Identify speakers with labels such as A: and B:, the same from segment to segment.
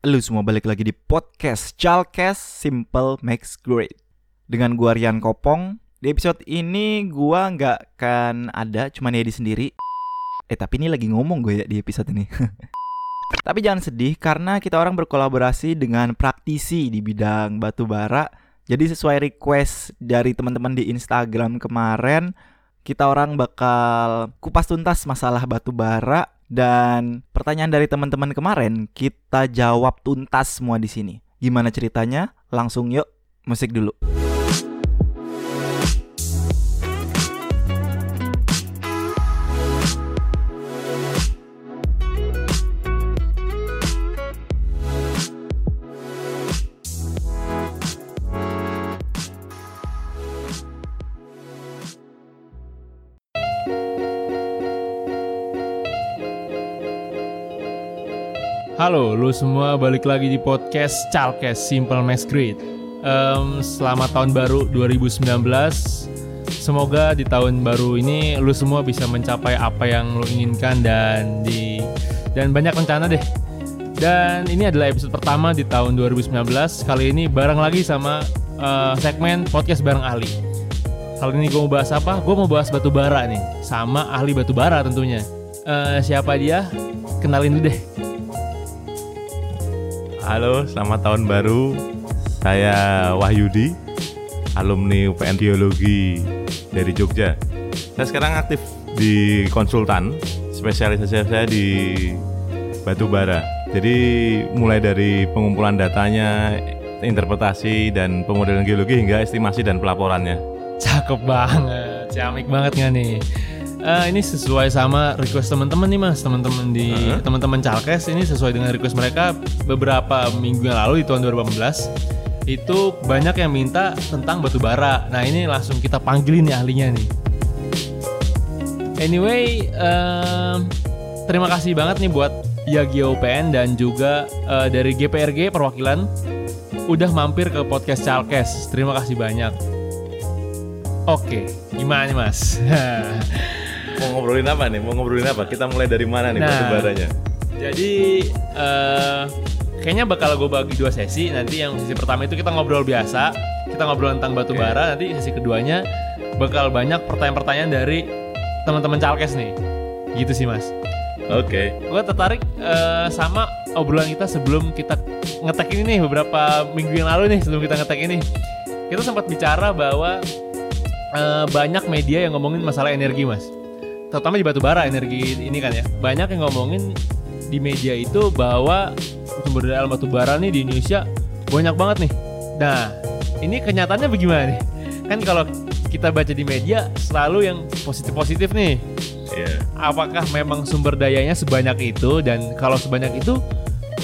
A: Lu semua balik lagi di podcast Chalkes Simple Makes Great. Dengan gua Rian Kopong Di episode ini gua nggak akan ada cuman Yedi sendiri. Eh tapi ini lagi ngomong gue ya di episode ini. Tapi jangan sedih karena kita orang berkolaborasi dengan praktisi di bidang batu bara. Jadi sesuai request dari teman-teman di Instagram kemarin kita orang bakal kupas tuntas masalah batu bara dan pertanyaan dari teman-teman kemarin kita jawab tuntas semua di sini. Gimana ceritanya? Langsung yuk musik dulu.
B: Halo, lu semua balik lagi di podcast Chalkes Simple Max Great. Um, selamat tahun baru 2019. Semoga di tahun baru ini lu semua bisa mencapai apa yang lu inginkan dan di dan banyak rencana deh. Dan ini adalah episode pertama di tahun 2019. Kali ini bareng lagi sama uh, segmen podcast bareng ahli. Kali ini gue mau bahas apa? Gue mau bahas batu bara nih, sama ahli batu bara tentunya. Uh, siapa dia? Kenalin dulu deh.
C: Halo, selamat tahun baru. Saya Wahyudi, alumni UPN Biologi dari Jogja. Saya sekarang aktif di konsultan, spesialisasi saya di batu bara. Jadi mulai dari pengumpulan datanya, interpretasi dan pemodelan geologi hingga estimasi dan pelaporannya.
B: Cakep banget, ciamik banget nih? Uh, ini sesuai sama request teman-teman nih mas, teman-teman di uh -huh. teman-teman Calkes ini sesuai dengan request mereka beberapa minggu yang lalu di tahun 2018 itu banyak yang minta tentang batu bara. Nah ini langsung kita panggilin nih ahlinya nih. Anyway, uh, terima kasih banget nih buat Yagi UPN dan juga uh, dari GPRG perwakilan udah mampir ke podcast Calkes. Terima kasih banyak. Oke, gimana nih mas?
C: mau ngobrolin apa nih? Mau ngobrolin apa? Kita mulai dari mana nih nah, batu baranya?
B: Jadi uh, kayaknya bakal gue bagi dua sesi. Nanti yang sesi pertama itu kita ngobrol biasa, kita ngobrol tentang batu okay. bara. Nanti sesi keduanya bakal banyak pertanyaan-pertanyaan dari teman-teman calkes nih. Gitu sih mas.
C: Oke.
B: Okay. Gue tertarik uh, sama obrolan kita sebelum kita ngetek ini nih beberapa minggu yang lalu nih sebelum kita ngetek ini. Kita sempat bicara bahwa uh, banyak media yang ngomongin masalah energi mas terutama di batu bara energi ini kan ya. Banyak yang ngomongin di media itu bahwa sumber daya alam batu bara nih di Indonesia banyak banget nih. Nah ini kenyataannya bagaimana nih? Kan kalau kita baca di media selalu yang positif-positif nih. Yeah. apakah memang sumber dayanya sebanyak itu? Dan kalau sebanyak itu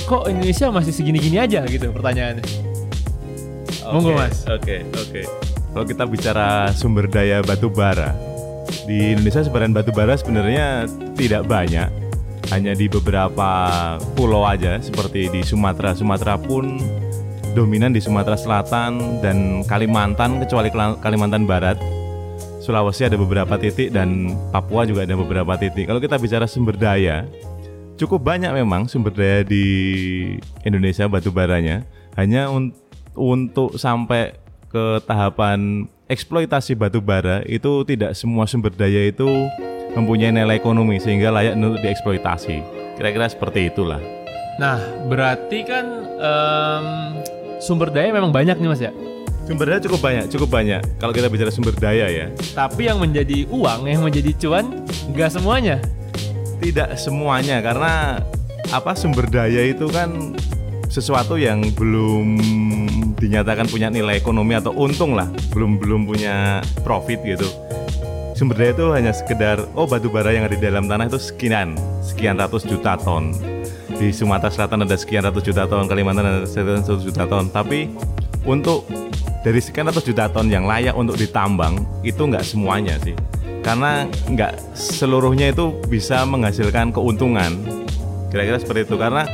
B: kok Indonesia masih segini-gini aja gitu pertanyaannya?
C: Okay, monggo mas. oke okay, oke. Okay. kalau kita bicara sumber daya batu bara di Indonesia sebaran batu bara sebenarnya tidak banyak, hanya di beberapa pulau aja seperti di Sumatera. Sumatera pun dominan di Sumatera Selatan dan Kalimantan kecuali Kalimantan Barat. Sulawesi ada beberapa titik dan Papua juga ada beberapa titik. Kalau kita bicara sumber daya, cukup banyak memang sumber daya di Indonesia batu baranya. Hanya un untuk sampai ke tahapan eksploitasi batu bara itu tidak semua sumber daya itu mempunyai nilai ekonomi sehingga layak untuk dieksploitasi. Kira-kira seperti itulah.
B: Nah, berarti kan um, sumber daya memang banyak nih Mas ya?
C: Sumber daya cukup banyak, cukup banyak. Kalau kita bicara sumber daya ya.
B: Tapi yang menjadi uang, yang menjadi cuan, nggak semuanya.
C: Tidak semuanya, karena apa sumber daya itu kan sesuatu yang belum dinyatakan punya nilai ekonomi atau untung lah, belum belum punya profit gitu. Sumber daya itu hanya sekedar oh batu bara yang ada di dalam tanah itu sekian, sekian ratus juta ton. Di Sumatera Selatan ada sekian ratus juta ton, Kalimantan ada sekian ratus juta ton. Tapi untuk dari sekian ratus juta ton yang layak untuk ditambang itu nggak semuanya sih, karena nggak seluruhnya itu bisa menghasilkan keuntungan. Kira-kira seperti itu karena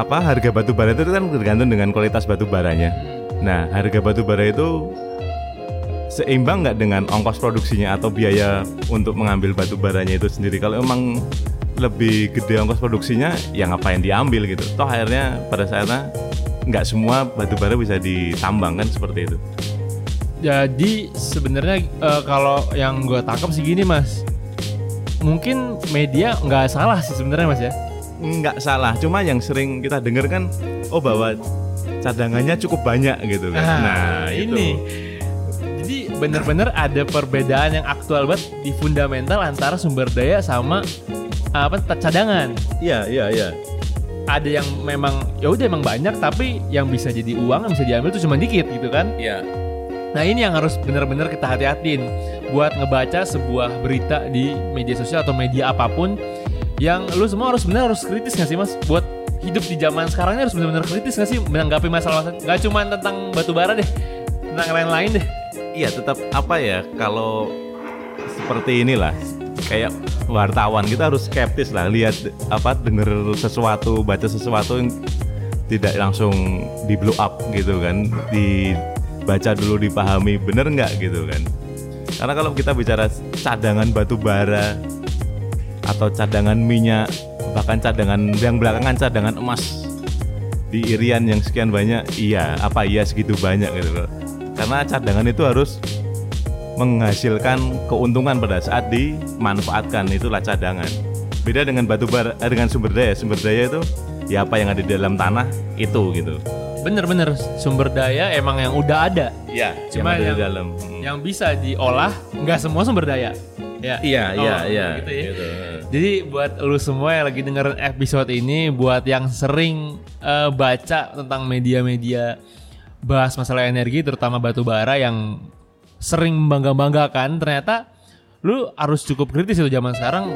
C: apa harga batu bara itu kan tergantung dengan kualitas batu baranya. Nah, harga batu bara itu seimbang nggak dengan ongkos produksinya atau biaya untuk mengambil batu baranya itu sendiri. Kalau emang lebih gede ongkos produksinya ya ngapain diambil gitu toh akhirnya pada saatnya nggak semua batu bara bisa ditambang kan seperti itu
B: Jadi sebenarnya eh, kalau yang gue tangkap sih gini mas, mungkin media nggak salah sih sebenarnya mas ya.
C: Nggak salah cuma yang sering kita dengar kan oh bahwa cadangannya cukup banyak gitu kan
B: Nah, ini. Jadi bener-bener ada perbedaan yang aktual banget di fundamental antara sumber daya sama apa cadangan.
C: iya iya iya
B: Ada yang memang ya udah emang banyak tapi yang bisa jadi uang yang bisa diambil tuh cuma dikit gitu kan.
C: iya
B: Nah ini yang harus bener-bener kita hati-hatiin buat ngebaca sebuah berita di media sosial atau media apa pun yang lu semua harus bener harus kritis gak sih mas? Buat hidup di zaman sekarang ini harus bener-bener kritis gak sih? Menanggapi masalah-masalah gak cuma tentang batu bara deh tentang lain-lain deh.
C: Iya tetap apa ya kalau seperti inilah kayak wartawan kita harus skeptis lah lihat apa denger sesuatu baca sesuatu yang tidak langsung di blow up gitu kan dibaca dulu dipahami bener nggak gitu kan? Karena kalau kita bicara cadangan batu bara atau cadangan minyak bahkan cadangan yang belakangan cadangan emas di Irian yang sekian banyak iya apa iya segitu banyak gitu loh. Karena cadangan itu harus menghasilkan keuntungan pada saat dimanfaatkan itulah cadangan. Beda dengan batu bara eh, dengan sumber daya. Sumber daya itu ya apa yang ada di dalam tanah itu gitu
B: bener-bener sumber daya emang yang udah ada
C: ya
B: Cuma
C: yang
B: yang-
C: dalam Hmm.
B: yang bisa diolah nggak semua sumber daya ya
C: iya iya
B: Oh,
C: iya
B: gitu ya.
C: gitu.
B: Jadi buat lu semua yang lagi dengerin episode ini, buat yang sering eh, baca tentang media-media bahas masalah energi, terutama batu bara yang sering membangga-banggakan, ternyata lu harus cukup kritis itu zaman sekarang.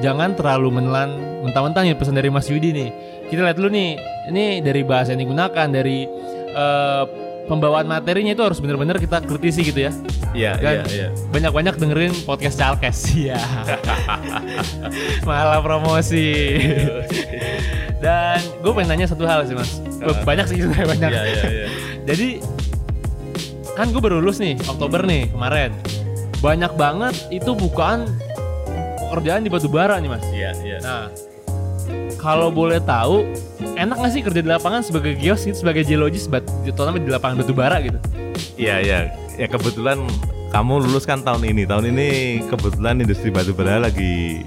B: Jangan terlalu menelan mentah-mentah nih pesan dari Mas Yudi nih. Kita lihat dulu nih, ini dari bahasa yang digunakan, dari eh, pembawaan materinya itu harus bener-bener kita kritisi gitu ya.
C: iya
B: Dan
C: iya iya
B: banyak-banyak dengerin podcast Chalkes ya. Malah promosi. Dan gue pengen nanya satu hal sih mas. Banyak sih sebenarnya banyak.
C: iya iya iya
B: Jadi kan gue baru lulus nih Oktober nih kemarin. Banyak banget itu bukan pekerjaan di batu bara nih mas.
C: iya iya.
B: Nah kalau boleh tahu enak gak sih kerja di lapangan sebagai geos gitu sebagai geologis bat, terutama di lapangan batu bara gitu?
C: Iya iya. Ya kebetulan kamu lulus kan tahun ini. Tahun ini kebetulan industri batu bara lagi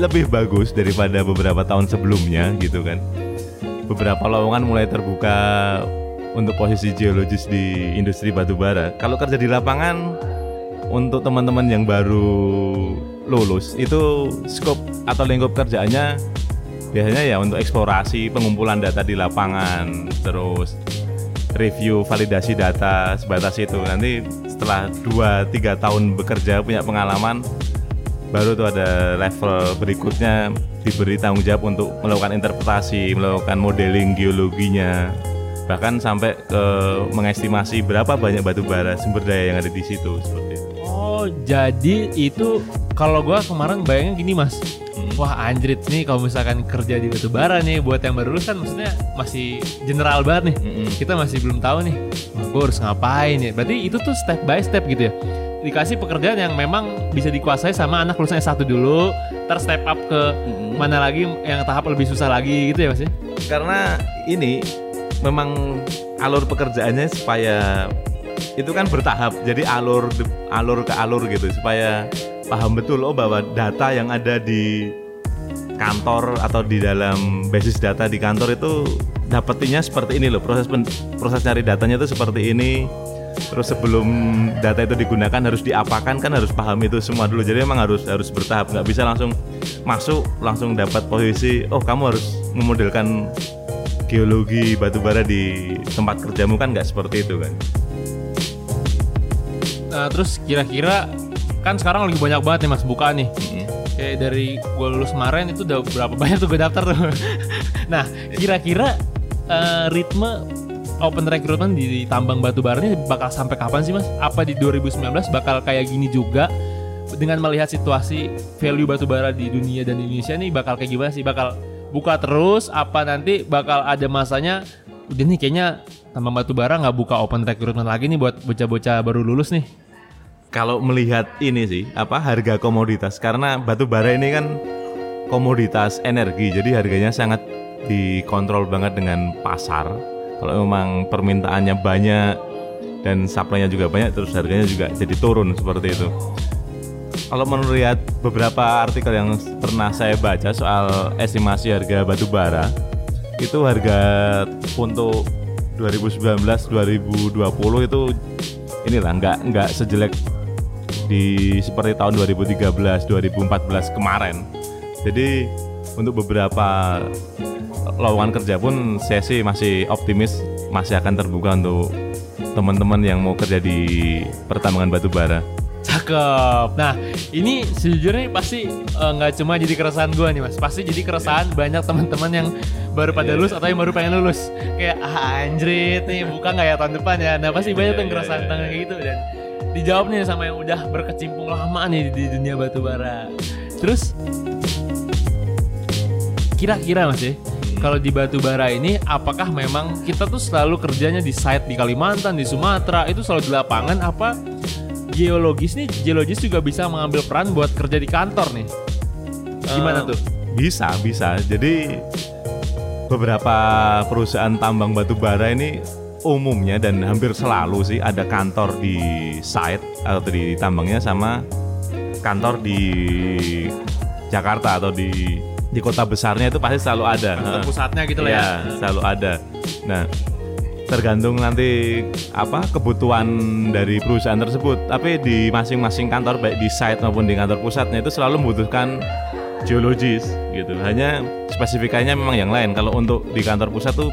C: lebih bagus daripada beberapa tahun sebelumnya gitu kan. Beberapa lowongan mulai terbuka untuk posisi geologis di industri batu bara. Kalau kerja di lapangan untuk teman-teman yang baru lulus itu scope atau lingkup kerjaannya biasanya ya untuk eksplorasi pengumpulan data di lapangan terus review validasi data sebatas itu. Nanti setelah 2-3 tahun bekerja punya pengalaman baru tuh ada level berikutnya diberi tanggung jawab untuk melakukan interpretasi melakukan modeling geologinya. Bahkan sampai ke mengestimasi berapa banyak batu bara sumber daya yang ada di situ
B: Oh, jadi itu kalau gua kemarin bayangin gini mas. Wah anjrit nih kalau misalkan kerja di batu bara nih buat yang baru lulus kan maksudnya masih general banget nih.
C: Mm-mm.
B: Kita masih belum tahu nih. Wah, gua harus ngapain ya? Berarti itu tuh step by step gitu ya. Dikasih pekerjaan yang memang bisa dikuasai sama anak lulusan S1 dulu, ter step up ke mana lagi yang tahap lebih susah lagi gitu ya mas ya?
C: karena ini memang alur pekerjaannya supaya itu kan bertahap jadi alur alur ke alur gitu supaya paham betul oh bahwa data yang ada di kantor atau di dalam basis data di kantor itu dapetinnya seperti ini loh proses pen- proses nyari datanya itu seperti ini. Terus sebelum data itu digunakan harus diapakan kan harus paham itu semua dulu. Jadi memang harus harus bertahap nggak bisa langsung masuk langsung dapat posisi oh kamu harus memodelkan geologi batubara di tempat kerjamu kan nggak seperti itu kan
B: Nah, terus kira-kira kan sekarang lagi banyak banget nih mas buka nih. Kayak dari gue lulus kemarin itu udah berapa banyak tuh gue daftar tuh. nah, kira-kira eh, ritme open recruitment di tambang batu bara ini bakal sampai kapan sih mas? Apa di 2019 bakal kayak gini juga? Dengan melihat situasi value batu bara di dunia dan di Indonesia nih bakal kayak gimana sih? Bakal buka terus? Apa nanti bakal ada masanya? Udah nih kayaknya tambang batu bara nggak buka open recruitment lagi nih buat bocah-bocah baru lulus nih.
C: Kalau melihat ini sih apa harga komoditas karena batu bara ini kan komoditas energi, jadi harganya sangat dikontrol banget dengan pasar. Kalau memang permintaannya banyak dan supply-nya juga banyak, terus harganya juga jadi turun seperti itu. Kalau menurut beberapa artikel yang pernah saya baca soal estimasi harga batu bara, itu harga untuk 2019-2020 itu inilah nggak nggak sejelek di seperti tahun 2013 2014 kemarin jadi untuk beberapa lowongan kerja pun saya sih masih optimis masih akan terbuka untuk teman-teman yang mau kerja di pertambangan batu bara.
B: Cakep. Nah, ini sejujurnya pasti eh, nggak uh, cuma jadi keresahan gue nih mas, pasti jadi keresahan yeah. banyak teman-teman yang baru pada yeah. lulus atau yang baru pengen lulus. Kayak ah, anjrit nih buka nggak ya tahun depan ya. Nah pasti banyak yeah, yang keresahan yeah, yeah. kayak gitu dan dijawab nih sama yang udah berkecimpung lama nih di dunia batu bara. Terus kira-kira mas ya, kalau di batu bara ini apakah memang kita tuh selalu kerjanya di site di Kalimantan, di Sumatera itu selalu di lapangan apa geologis nih geologis juga bisa mengambil peran buat kerja di kantor nih? Gimana uh, tuh?
C: bisa bisa. Jadi beberapa perusahaan tambang batu bara ini umumnya dan hampir selalu sih ada kantor di site atau di tambangnya sama kantor di Jakarta atau di di kota besarnya itu pasti selalu ada.
B: Kantor pusatnya gitu lah ya.
C: ya. Selalu ada. Nah, tergantung nanti apa kebutuhan dari perusahaan tersebut. Tapi di masing-masing kantor baik di site maupun di kantor pusatnya itu selalu membutuhkan geologis gitu. Hanya spesifikasinya memang yang lain. Kalau untuk di kantor pusat tuh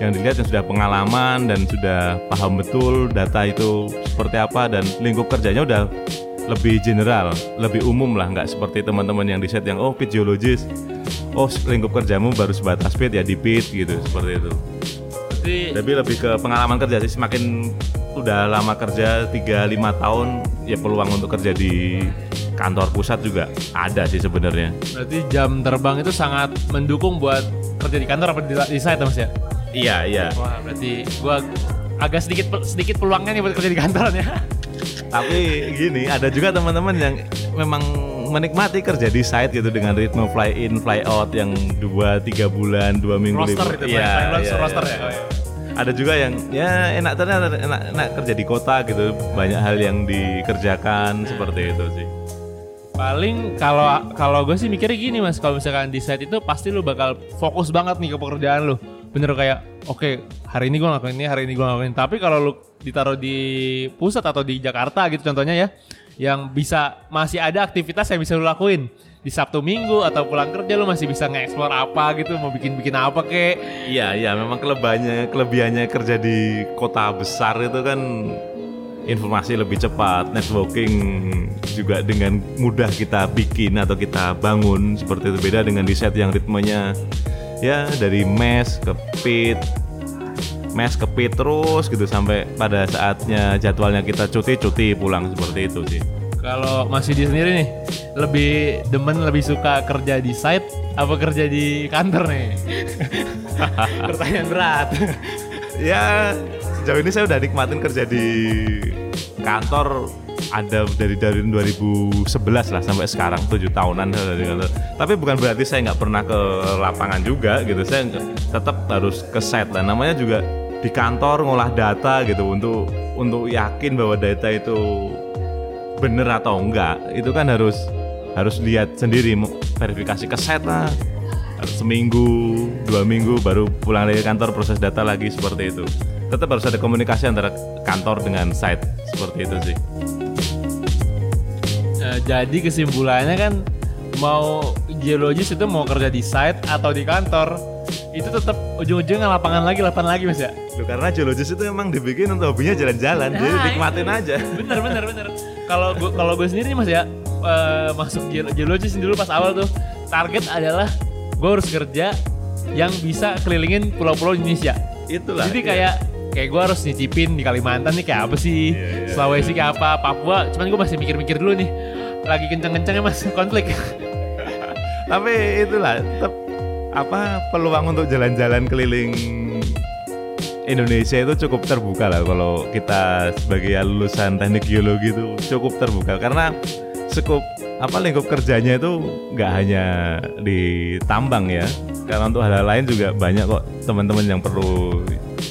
C: yang dilihat yang sudah pengalaman dan sudah paham betul data itu seperti apa dan lingkup kerjanya udah lebih general, lebih umum lah, nggak seperti teman-teman yang di set yang oh pit geologis, oh lingkup kerjamu baru sebatas pit ya di pit gitu seperti itu. Berarti tapi lebih ke pengalaman kerja sih semakin udah lama kerja 3 5 tahun ya peluang untuk kerja di kantor pusat juga ada sih sebenarnya.
B: Berarti jam terbang itu sangat mendukung buat kerja di kantor apa di, di site Mas ya?
C: Iya, iya.
B: Wah, berarti gua agak sedikit sedikit peluangnya nih buat kerja di kantor ya.
C: Tapi gini, ada juga teman-teman yang memang menikmati kerja di site gitu dengan ritme fly in fly out yang dua tiga bulan dua minggu
B: roster itu ya, ya, roster ya. Ya.
C: ada juga yang ya enak ternyata enak, enak kerja di kota gitu banyak hal yang dikerjakan seperti itu sih
B: paling kalau kalau gue sih mikirnya gini mas kalau misalkan di site itu pasti lu bakal fokus banget nih ke pekerjaan lu bener kayak oke okay, hari ini gue ngelakuin ini hari ini gue ngelakuin tapi kalau lu ditaruh di pusat atau di Jakarta gitu contohnya ya yang bisa masih ada aktivitas yang bisa lu lakuin. Di Sabtu Minggu atau pulang kerja lu masih bisa nge-explore apa gitu mau bikin-bikin apa kek
C: iya iya memang kelebihannya kelebihannya kerja di kota besar itu kan informasi lebih cepat networking juga dengan mudah kita bikin atau kita bangun seperti itu. Beda dengan di set yang ritmenya ya dari mes ke pit mes ke pit terus gitu sampai pada saatnya jadwalnya kita cuti-cuti pulang seperti itu sih.
B: Kalau masih di sendiri nih, lebih demen lebih suka kerja di site apa kerja di kantor nih? Pertanyaan berat.
C: ya sejauh ini saya udah nikmatin kerja di kantor ada dari dari 2011 lah sampai sekarang tujuh tahunan. Tapi bukan berarti saya nggak pernah ke lapangan juga gitu. Saya tetap harus ke site lah. Namanya juga di kantor ngolah data gitu untuk untuk yakin bahwa data itu bener atau enggak itu kan harus harus lihat sendiri verifikasi ke set lah seminggu dua minggu baru pulang dari kantor proses data lagi seperti itu tetap harus ada komunikasi antara kantor dengan site seperti itu sih
B: jadi kesimpulannya kan mau geologis itu mau kerja di site atau di kantor itu tetap ujung-ujungnya lapangan lagi lapangan lagi mas ya?
C: Loh, karena geologis itu emang dibikin untuk hobinya jalan-jalan nah, jadi nikmatin aja.
B: Bener bener bener. Kalau gue kalau gue sendiri mas ya uh, masuk geologis dulu pas awal tuh target adalah gue harus kerja yang bisa kelilingin pulau-pulau Indonesia.
C: Itulah
B: jadi kayak iya. kayak gue harus nyicipin di Kalimantan nih kayak apa sih yeah, yeah, Sulawesi yeah. kayak apa Papua. Cuman gue masih mikir-mikir dulu nih lagi kenceng-kencengnya mas konflik.
C: Tapi itulah tetap apa peluang untuk jalan-jalan keliling Indonesia itu cukup terbuka lah kalau kita sebagai lulusan teknik geologi itu cukup terbuka. Karena cukup apa lingkup kerjanya itu nggak hanya di tambang ya. Karena untuk hal-hal lain juga banyak kok teman-teman yang perlu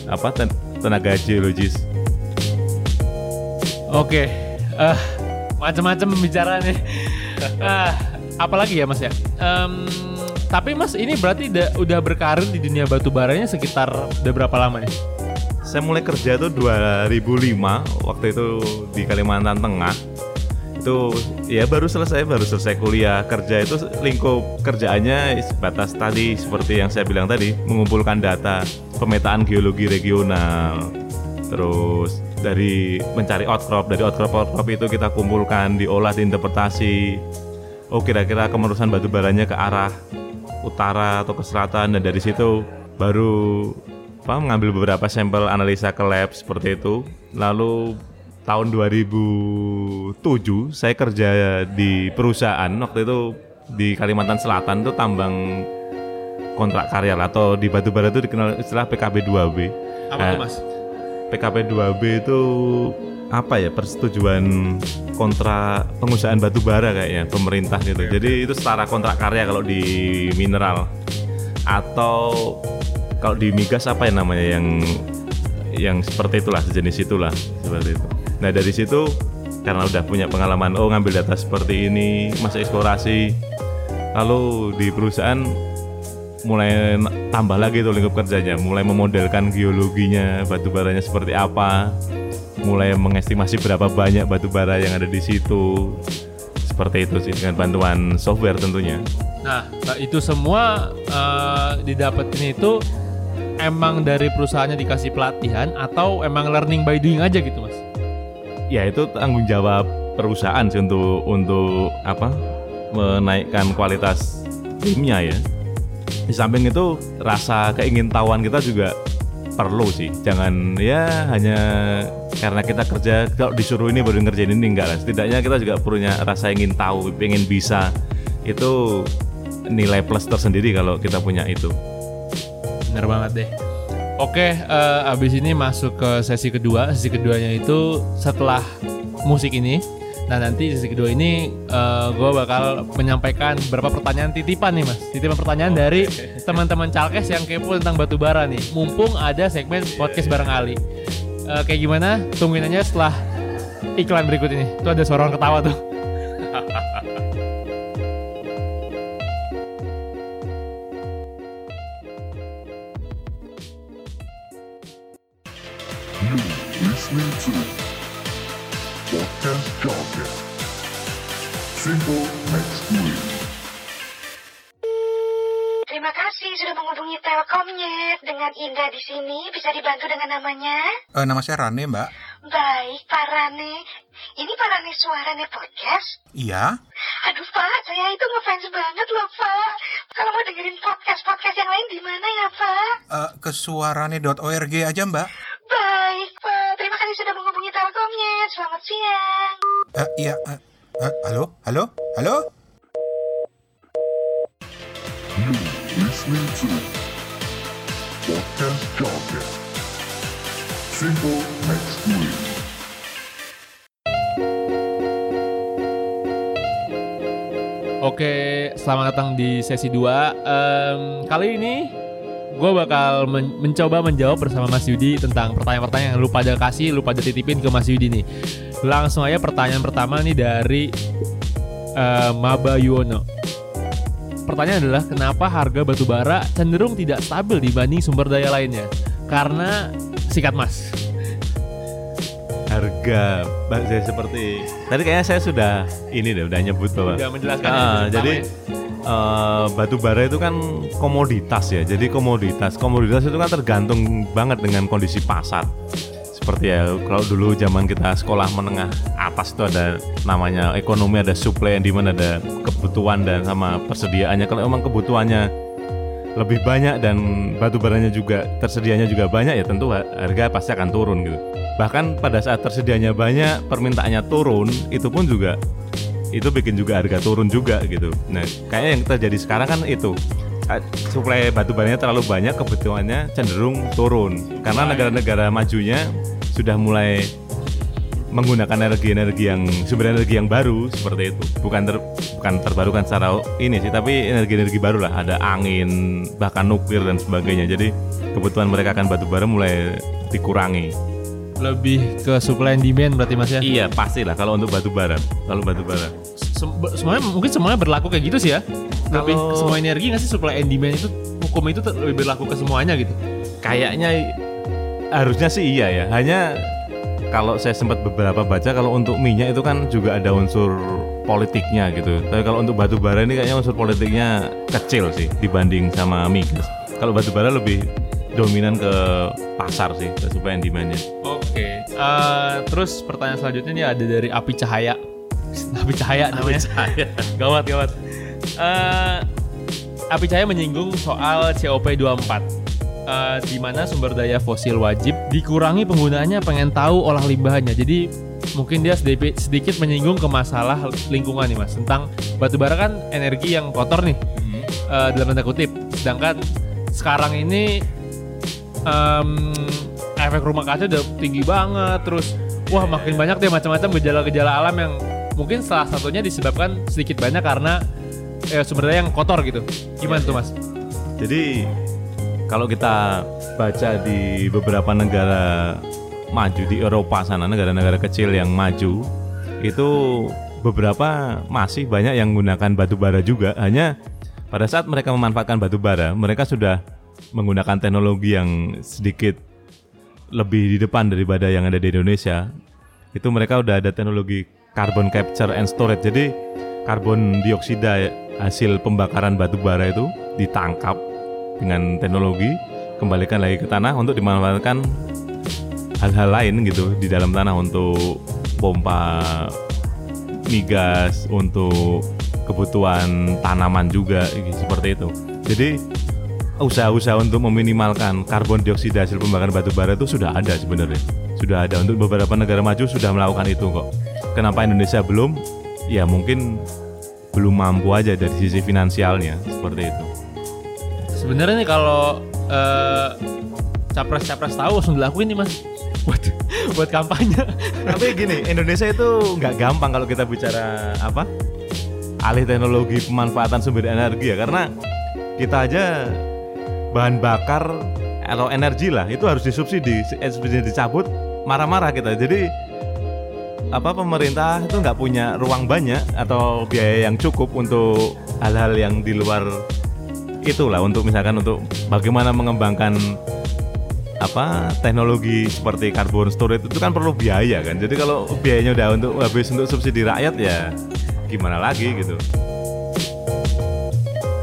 C: apa ten- tenaga geologis.
B: Oke, eh macam-macam bicara nih. Ah, apalagi ya Mas ya? Em, tapi Mas ini berarti udah, udah berkarir di dunia batu baranya sekitar udah berapa lama nih?
C: saya mulai kerja tuh 2005 waktu itu di Kalimantan Tengah itu ya baru selesai baru selesai kuliah kerja itu lingkup kerjaannya batas tadi seperti yang saya bilang tadi mengumpulkan data pemetaan geologi regional terus dari mencari outcrop dari outcrop outcrop itu kita kumpulkan diolah diinterpretasi. Oh kira-kira kemerusan batu baranya ke arah utara atau ke selatan dan dari situ baru apa mengambil beberapa sampel analisa ke lab seperti itu. Lalu tahun 2007 saya kerja di perusahaan waktu itu di Kalimantan Selatan itu tambang kontrak karya atau di batubara itu dikenal istilah PKB 2B
B: Apa
C: Eh,
B: tuh Mas?
C: PKP 2B itu apa ya persetujuan kontrak pengusahaan batu bara kayaknya pemerintah gitu. Jadi itu setara kontrak karya kalau di mineral atau kalau di migas apa ya namanya yang yang seperti itulah sejenis itulah seperti itu. Nah dari situ karena udah punya pengalaman oh ngambil data seperti ini masa eksplorasi lalu di perusahaan mulai tambah lagi tuh lingkup kerjanya, mulai memodelkan geologinya, batu baranya seperti apa, mulai mengestimasi berapa banyak batu bara yang ada di situ. Seperti itu sih dengan bantuan software tentunya.
B: Nah, nah, itu semua eh, didapetin itu emang dari perusahaannya dikasih pelatihan atau emang learning by doing aja gitu Mas?
C: Ya itu tanggung jawab perusahaan sih untuk untuk apa menaikkan kualitas timnya ya. Di samping itu rasa keingintahuan kita juga perlu sih. Jangan ya hanya karena kita kerja kalau disuruh ini baru ngerjain ini enggak lah. Setidaknya kita juga punya rasa ingin tahu, ingin bisa. Itu nilai plus tersendiri kalau kita punya itu.
B: Bener banget deh. Oke, eh, abis ini masuk ke sesi kedua. Sesi keduanya itu setelah musik ini. Nah nanti sesi kedua ini gue bakal menyampaikan beberapa pertanyaan titipan nih mas. Titipan pertanyaan dari teman-teman calkes yang kepo tentang batu bara nih. Mumpung ada segmen podcast bareng Ali. Eh, kayak gimana? Tungguin aja setelah iklan berikut ini. Tuh ada suara orang ketawa tuh.
D: listening to Jargon. Simple.
E: Terima kasih sudah menghubungi Telkomnet. Dengan Indah di sini bisa dibantu dengan namanya?
F: Eh, nama saya Rane, Mbak.
E: Baik, Pak Rane. Ini Pak Rane Suarane Podcast?
F: Iya.
E: Aduh, Pak, saya itu ngefans banget loh, Pak. Kalau mau dengerin podcast-podcast yang lain di mana ya, Pak?
F: Eh, ke suarane.org aja, Mbak.
E: Baik, Pak. Terima kasih sudah menghubungi Telkomnet. Selamat siang.
F: Eh, iya. eh, eh, halo? Halo? Halo?
D: You listening to Podcast Jargon. Simple Next Week.
B: Oke, selamat datang di sesi 2 Em, Kali ini gue bakal men- mencoba menjawab bersama Mas Yudi tentang pertanyaan-pertanyaan yang lu pada kasih, lu pada titipin ke Mas Yudi nih Langsung aja pertanyaan pertama nih dari eh, Maba Yuwono Pertanyaan adalah kenapa harga batu bara cenderung tidak stabil dibanding sumber daya lainnya? Karena sikat mas.
C: Harga bahasa seperti tadi kayaknya saya sudah ini deh udah nyebut bahwa
B: Udah menjelaskan ya,
C: Ah, jadi
B: ya.
C: Eh, batu bara itu kan komoditas ya. Jadi komoditas, komoditas itu kan tergantung banget dengan kondisi pasar. Seperti ya kalau dulu zaman kita sekolah menengah atas itu ada namanya ekonomi ada supply yang di mana ada kebutuhan dan sama persediaannya. Kalau emang kebutuhannya lebih banyak dan batu baranya juga tersedianya juga banyak ya tentu ha- harga pasti akan turun gitu. Bahkan pada saat tersedianya banyak permintaannya turun itu pun juga itu bikin juga harga turun juga gitu. Nah, kayaknya yang terjadi sekarang kan itu. Suplai batu baranya terlalu banyak, kebutuhannya cenderung turun. Karena negara-negara majunya sudah mulai menggunakan energi-energi yang sumber energi yang baru seperti itu. Bukan ter, bukan terbarukan secara ini sih tapi energi-energi baru lah. Ada angin bahkan nuklir dan sebagainya. Jadi kebutuhan mereka akan batu bara mulai dikurangi
B: Lebih ke supply and demand berarti Mas ya.
C: iya pastilah kalau untuk batu bara kalau batu bara
B: Sem- semuanya mungkin semuanya berlaku kayak gitu sih ya. Lebih
C: Kalau-
B: ke semua energi nggak sih supply and demand itu hukum itu lebih berlaku ke semuanya gitu.
C: kayaknya harusnya sih iya ya hanya kalau saya sempat beberapa baca kalau untuk minyak itu kan juga ada unsur politiknya gitu tapi kalau untuk batu bara ini kayaknya unsur politiknya kecil sih dibanding sama migas kalau batu bara lebih dominan ke pasar sih ke supply and demandnya
B: Oke. Eh, terus pertanyaan selanjutnya nih ada dari Api Cahaya. Api Cahaya namanya. gawat gawat. Eh, Api Cahaya menyinggung soal COP24. Eh, di mana sumber daya fosil wajib dikurangi penggunaannya pengen tahu olah limbahnya. Jadi mungkin dia sedikit, sedikit menyinggung ke masalah lingkungan nih mas tentang batu bara kan energi yang kotor nih eh, dalam tanda kutip. Sedangkan sekarang ini em, efek rumah kaca udah tinggi banget terus wah makin banyak deh macam-macam gejala-gejala alam yang mungkin salah satunya disebabkan sedikit banyak karena eh, sumber daya yang kotor gitu. Gimana tuh mas?
C: Jadi kalau kita baca di beberapa negara maju di Eropa sana negara-negara kecil yang maju itu beberapa masih banyak yang menggunakan batu bara juga. Hanya pada saat mereka memanfaatkan batu bara mereka sudah menggunakan teknologi yang sedikit lebih di depan daripada yang ada di Indonesia. Itu mereka udah ada teknologi carbon capture and storage. Jadi karbon dioksida hasil pembakaran batu bara itu ditangkap dengan teknologi kembalikan lagi ke tanah untuk dimanfaatkan hal-hal lain gitu di dalam tanah untuk pompa migas untuk kebutuhan tanaman juga gitu, seperti itu. Jadi usaha-usaha untuk meminimalkan karbon dioksida hasil pembakaran batu bara itu sudah ada sebenarnya. Sudah ada. Untuk beberapa negara maju sudah melakukan itu kok. Kenapa Indonesia belum? Ya mungkin belum mampu aja dari sisi finansialnya seperti itu.
B: Sebenarnya nih kalau eh, capres-capres tahu langsung dilakuin nih mas. Buat buat kampanye.
C: Tapi gini, Indonesia itu nggak gampang kalau kita bicara apa? Alih teknologi pemanfaatan sumber energi ya, karena kita aja bahan bakar atau energi lah itu harus disubsidi, eh, subsidi dicabut marah-marah kita. Jadi apa pemerintah itu nggak punya ruang banyak atau biaya yang cukup untuk hal-hal yang di luar itulah untuk misalkan untuk bagaimana mengembangkan apa teknologi seperti carbon storage itu kan perlu biaya kan. Jadi kalau biayanya udah untuk habis untuk subsidi rakyat ya gimana lagi gitu.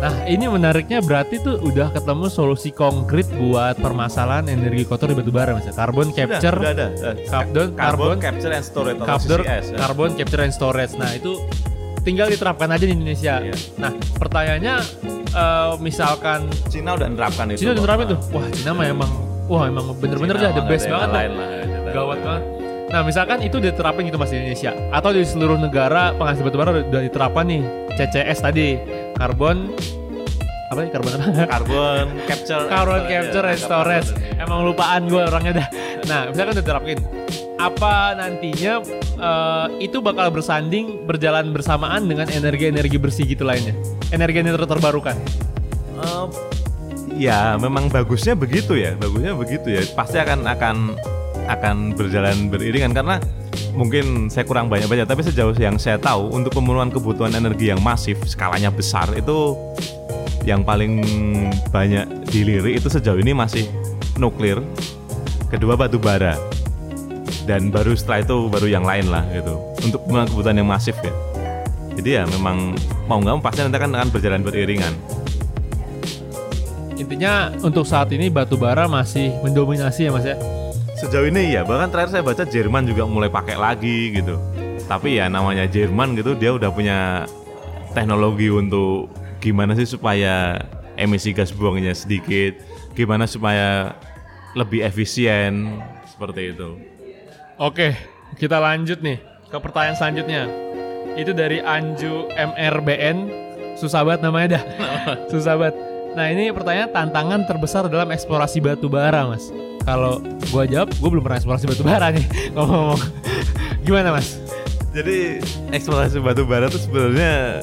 B: Nah ini menariknya berarti tuh udah ketemu solusi konkret buat permasalahan energi kotor di batubara mas ya. Carbon capture,
C: Sudah, sudah ada. Eh,
B: Carbon,
C: carbon
B: carbon,
C: capture and storage
B: carbon,
C: CCS, ya.
B: carbon capture and storage. Nah itu tinggal diterapkan aja di Indonesia.
C: Iya.
B: Nah pertanyaannya eh, misalkan
C: Cina udah nerapkan itu.
B: Cina udah nerapin tuh, wah Cina mah emang, wah emang bener-bener dah the best banget
C: lain lah.
B: Gawat banget. Nah, misalkan itu diterapin gitu Mas di Indonesia atau di seluruh negara penghasil batubara udah diterapkan nih CCS tadi, karbon apa nih karbon apa?
C: Carbon capture. and
B: Carbon
C: storage,
B: capture and storage. Emang lupaan gue orangnya dah. Nah, misalkan udah diterapin. Apa nantinya eh, itu bakal bersanding berjalan bersamaan dengan energi-energi bersih gitu lainnya? Energi-energi terbarukan.
C: Eh, ya memang bagusnya begitu ya bagusnya begitu ya pasti akan akan akan berjalan beriringan karena mungkin saya kurang banyak baca tapi sejauh yang saya tahu untuk pemenuhan kebutuhan energi yang masif skalanya besar itu yang paling banyak dilirik itu sejauh ini masih nuklir kedua batu bara dan baru setelah itu baru yang lain lah gitu. Untuk pemenuhan kebutuhan yang masif ya. Jadi ya memang mau nggak mau pasti nanti akan berjalan beriringan.
B: Intinya untuk saat ini batu bara masih mendominasi ya Mas ya.
C: Sejauh ini ya, bahkan terakhir saya baca Jerman juga mulai pakai lagi gitu. Tapi ya namanya Jerman gitu, dia udah punya teknologi untuk gimana sih supaya emisi gas buangnya sedikit, gimana supaya lebih efisien seperti itu.
B: Oke, kita lanjut nih ke pertanyaan selanjutnya. Itu dari Anju MRBN. Susah banget namanya dah. Susah banget. Nah ini pertanyaan tantangan terbesar dalam eksplorasi batu bara mas. Kalau gua jawab, gua belum pernah eksplorasi batu bara nih ngomong-ngomong. Gimana mas?
C: Jadi eksplorasi batu bara itu sebenarnya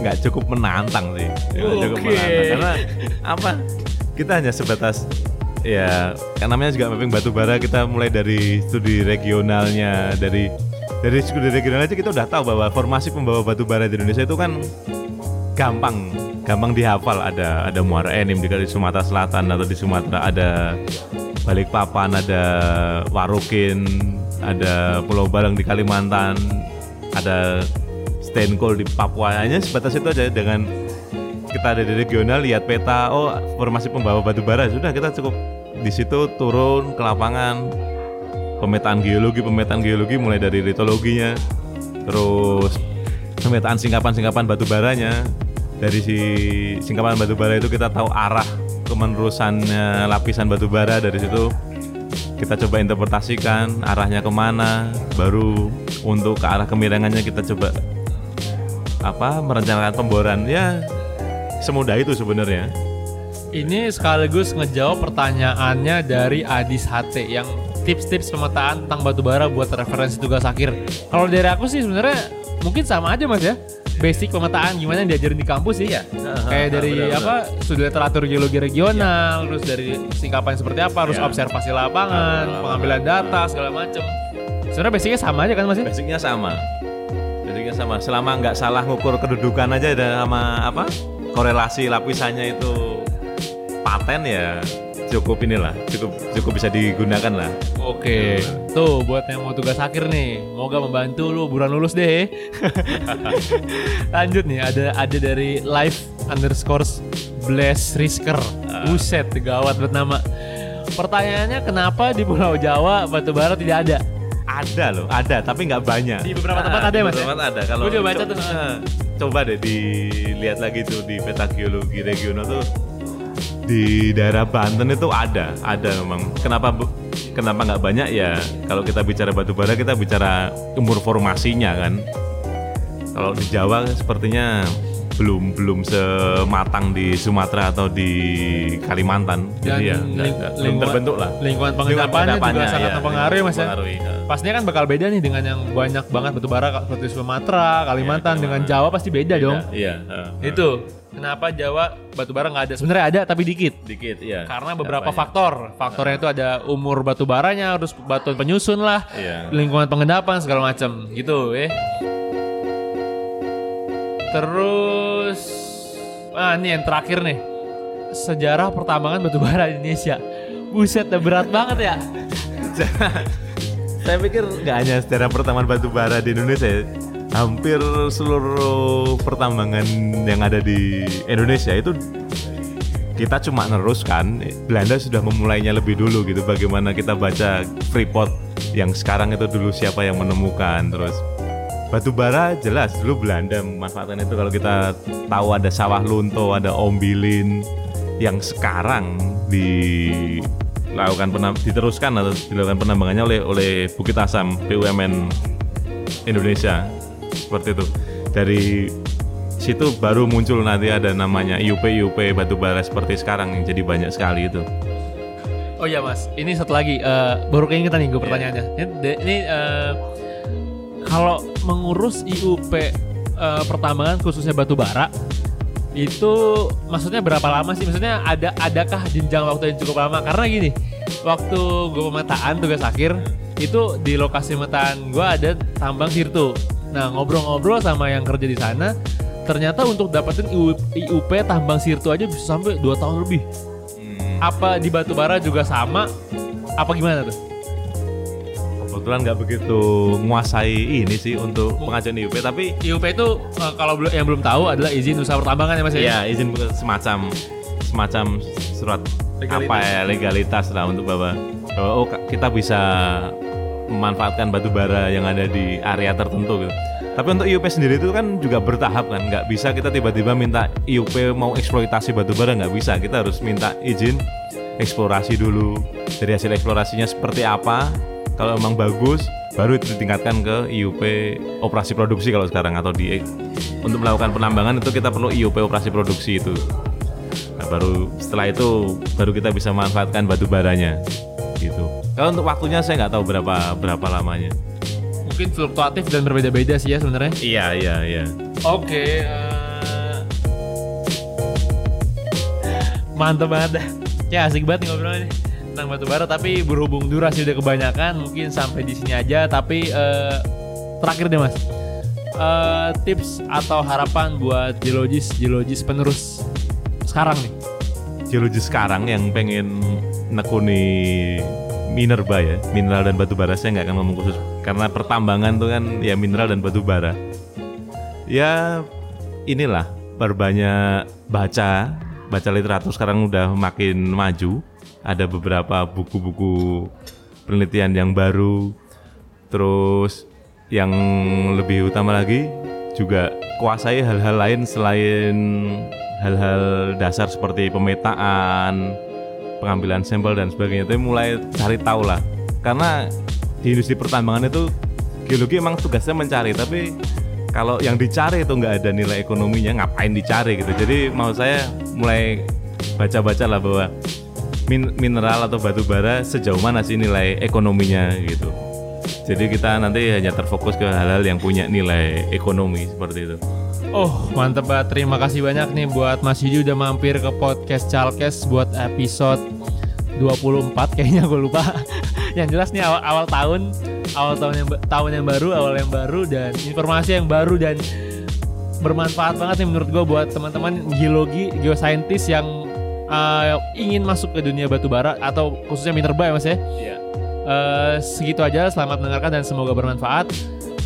C: nggak cukup menantang sih. Nggak cukup
B: Oke.
C: menantang karena apa? Kita hanya sebatas ya kan namanya juga mapping batu bara kita mulai dari studi regionalnya dari dari studi regional aja kita udah tahu bahwa formasi pembawa batu bara di Indonesia itu kan gampang gampang dihafal ada ada Muara Enim di Sumatera Selatan atau di Sumatera ada Balikpapan ada Warukin ada Pulau Balang di Kalimantan ada Steenkool di Papua. Hanya sebatas itu aja dengan kita ada di regional lihat peta oh formasi pembawa batu bara sudah kita cukup di situ turun ke lapangan. Pemetaan geologi pemetaan geologi mulai dari litologinya terus pemetaan singkapan-singkapan batu baranya dari si singkapan batu bara itu kita tahu arah kemenerusannya lapisan batu bara dari situ kita coba interpretasikan arahnya ke mana baru untuk ke arah kemiringannya kita coba apa merencanakan pemboran ya semudah itu sebenarnya
B: Ini sekaligus ngejawab pertanyaannya dari Adis HT yang tips-tips pemetaan tentang batu bara buat referensi tugas akhir. Kalau dari aku sih sebenarnya mungkin sama aja mas ya. Basic pemetaan gimana yang diajarin di kampus sih. Kayak dari
C: benar-benar.
B: apa studi literatur geologi regional, terus dari singkapan seperti apa, terus
C: Ya.
B: observasi lapangan, pengambilan data segala macem. Sebenarnya basicnya sama aja kan mas ya?
C: basicnya sama basicnya sama selama nggak salah ngukur kedudukan aja dan sama apa korelasi lapisannya itu paten ya cukup inilah cukup cukup bisa digunakan lah
B: Oke, tuh buat yang mau tugas akhir nih, moga membantu lu buruan lulus deh. Lanjut nih, ada ada dari live underscore bless risker. Buset, gawat buat nama. Pertanyaannya kenapa di Pulau Jawa batu bara tidak ada?
C: ada loh ada tapi nggak banyak
B: Di beberapa tempat ada
C: di
B: ya, Mas,
C: beberapa tempat ada kalau
B: juga baca tuh.
C: eh, coba deh dilihat lagi tuh di peta geologi regional tuh di daerah Banten itu ada ada memang kenapa kenapa nggak banyak ya kalau kita bicara batu bara kita bicara umur formasinya kan kalau di Jawa sepertinya belum belum sematang di Sumatera atau di Kalimantan jadi ya
B: ling-
C: belum
B: lingkungan-
C: terbentuk lah
B: Lingkungan pengendapannya juga sangat
C: ya,
B: mempengaruhi mas ya.
C: mempengaruhi, ya.
B: Pastinya kan bakal beda nih dengan yang banyak banget batu bara seperti Sumatera, Kalimantan,
C: Iya,
B: dengan. Jawa pasti beda, dong.
C: iya heeh, heeh.
B: Itu kenapa Jawa batu bara nggak ada? Sebenarnya ada tapi dikit.
C: dikit ya
B: Karena
C: Nggak
B: beberapa faktor. Faktornya itu ada umur batu baranya, harus batuan penyusun lah,
C: Iya.
B: lingkungan pengendapan segala macam, gitu ya. Terus, ah ini yang terakhir nih, sejarah pertambangan batu bara di Indonesia. Buset, udah berat banget ya.
C: Saya pikir nggak hanya sejarah pertambangan batu bara di Indonesia, ya. Hampir seluruh pertambangan yang ada di Indonesia itu kita cuma neruskan. Belanda sudah memulainya lebih dulu gitu. Bagaimana kita baca Freeport yang sekarang itu dulu siapa yang menemukan terus batu bara jelas dulu Belanda memanfaatkan itu kalau kita tahu ada sawah lunto ada ombilin yang sekarang dilakukan penam, diteruskan atau dilakukan penambangannya oleh oleh Bukit Asam BUMN Indonesia seperti itu dari situ baru muncul nanti ada namanya IUP IUP batu bara seperti sekarang yang jadi banyak sekali itu
B: Oh iya mas, ini satu lagi, eh, baru keingetan nih gue pertanyaannya. Ini, de- ini eh, kalau mengurus IUP eh, pertambangan khususnya batu bara, itu maksudnya berapa lama sih? Maksudnya ada adakah jenjang waktu yang cukup lama? Karena gini, waktu gue pemetaan tugas akhir itu di lokasi pemetaan gue ada tambang sirtu. Nah ngobrol-ngobrol sama yang kerja di sana, ternyata untuk dapetin IUP, IUP tambang sirtu aja bisa sampai 2 tahun lebih. Apa di batu bara juga sama? Apa gimana tuh?
C: Kebetulan nggak begitu menguasai ini sih untuk pengajuan IUP tapi
B: IUP itu eh, kalau belum yang belum tahu adalah izin usaha pertambangan ya mas ya?
C: Ya izin semacam semacam surat
B: Legalitas.
C: apa ya legalitas lah untuk bahwa bahwa oh kita bisa memanfaatkan batu bara yang ada di area tertentu gitu. Tapi untuk IUP sendiri itu kan juga bertahap kan, nggak bisa kita tiba-tiba minta IUP mau eksploitasi batu bara nggak bisa, kita harus minta izin eksplorasi dulu dari hasil eksplorasinya seperti apa. Kalau memang bagus, baru itu ditingkatkan ke IUP operasi produksi kalau sekarang atau di untuk melakukan penambangan itu kita perlu IUP operasi produksi itu. Nah, baru setelah itu baru kita bisa manfaatkan batu baranya gitu. Kalau untuk waktunya saya nggak tahu berapa berapa lamanya.
B: mungkin fluktuatif dan berbeda-beda sih ya sebenarnya.
C: Iya, iya, iya.
B: Oke, eh, mantep banget. Ya asik banget ngobrolnya nih tentang batu bara tapi berhubung durasi udah kebanyakan mungkin sampai di sini aja tapi eh, terakhir deh mas Eh, tips atau harapan buat geologis geologis penerus sekarang nih
C: Geologi sekarang yang pengen nekuni minerba ya, mineral dan batu bara saya nggak akan ngomong khusus karena pertambangan tuh kan ya mineral dan batu bara. Ya inilah perbanyak baca, baca literatur sekarang udah makin maju. Ada beberapa buku-buku penelitian yang baru. Terus yang lebih utama lagi juga kuasai hal-hal lain selain hal-hal dasar seperti pemetaan, pengambilan sampel dan sebagainya itu mulai cari tahu lah. Karena di industri pertambangan itu geologi emang tugasnya mencari, tapi kalau yang dicari itu nggak ada nilai ekonominya, ngapain dicari gitu. Jadi mau saya mulai baca-baca lah bahwa min- mineral atau batu bara sejauh mana sih nilai ekonominya gitu. Jadi kita nanti hanya terfokus ke hal-hal yang punya nilai ekonomi seperti itu.
B: Oh mantep banget Terima kasih banyak nih buat Mas Yudi udah mampir ke podcast Chalkes buat episode 24 kayaknya gue lupa Yang jelas nih awal, awal tahun Awal tahun yang tahun yang baru Awal yang baru dan informasi yang baru dan bermanfaat banget nih menurut gue buat teman-teman geologi, geosaintis yang uh, ingin masuk ke dunia batu bara atau khususnya minerba ya mas ya.
C: Iya.
B: Eh, segitu aja, selamat mendengarkan dan semoga bermanfaat.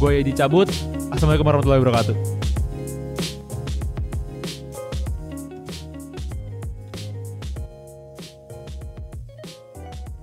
B: Gue dicabut. Assalamualaikum warahmatullahi wabarakatuh.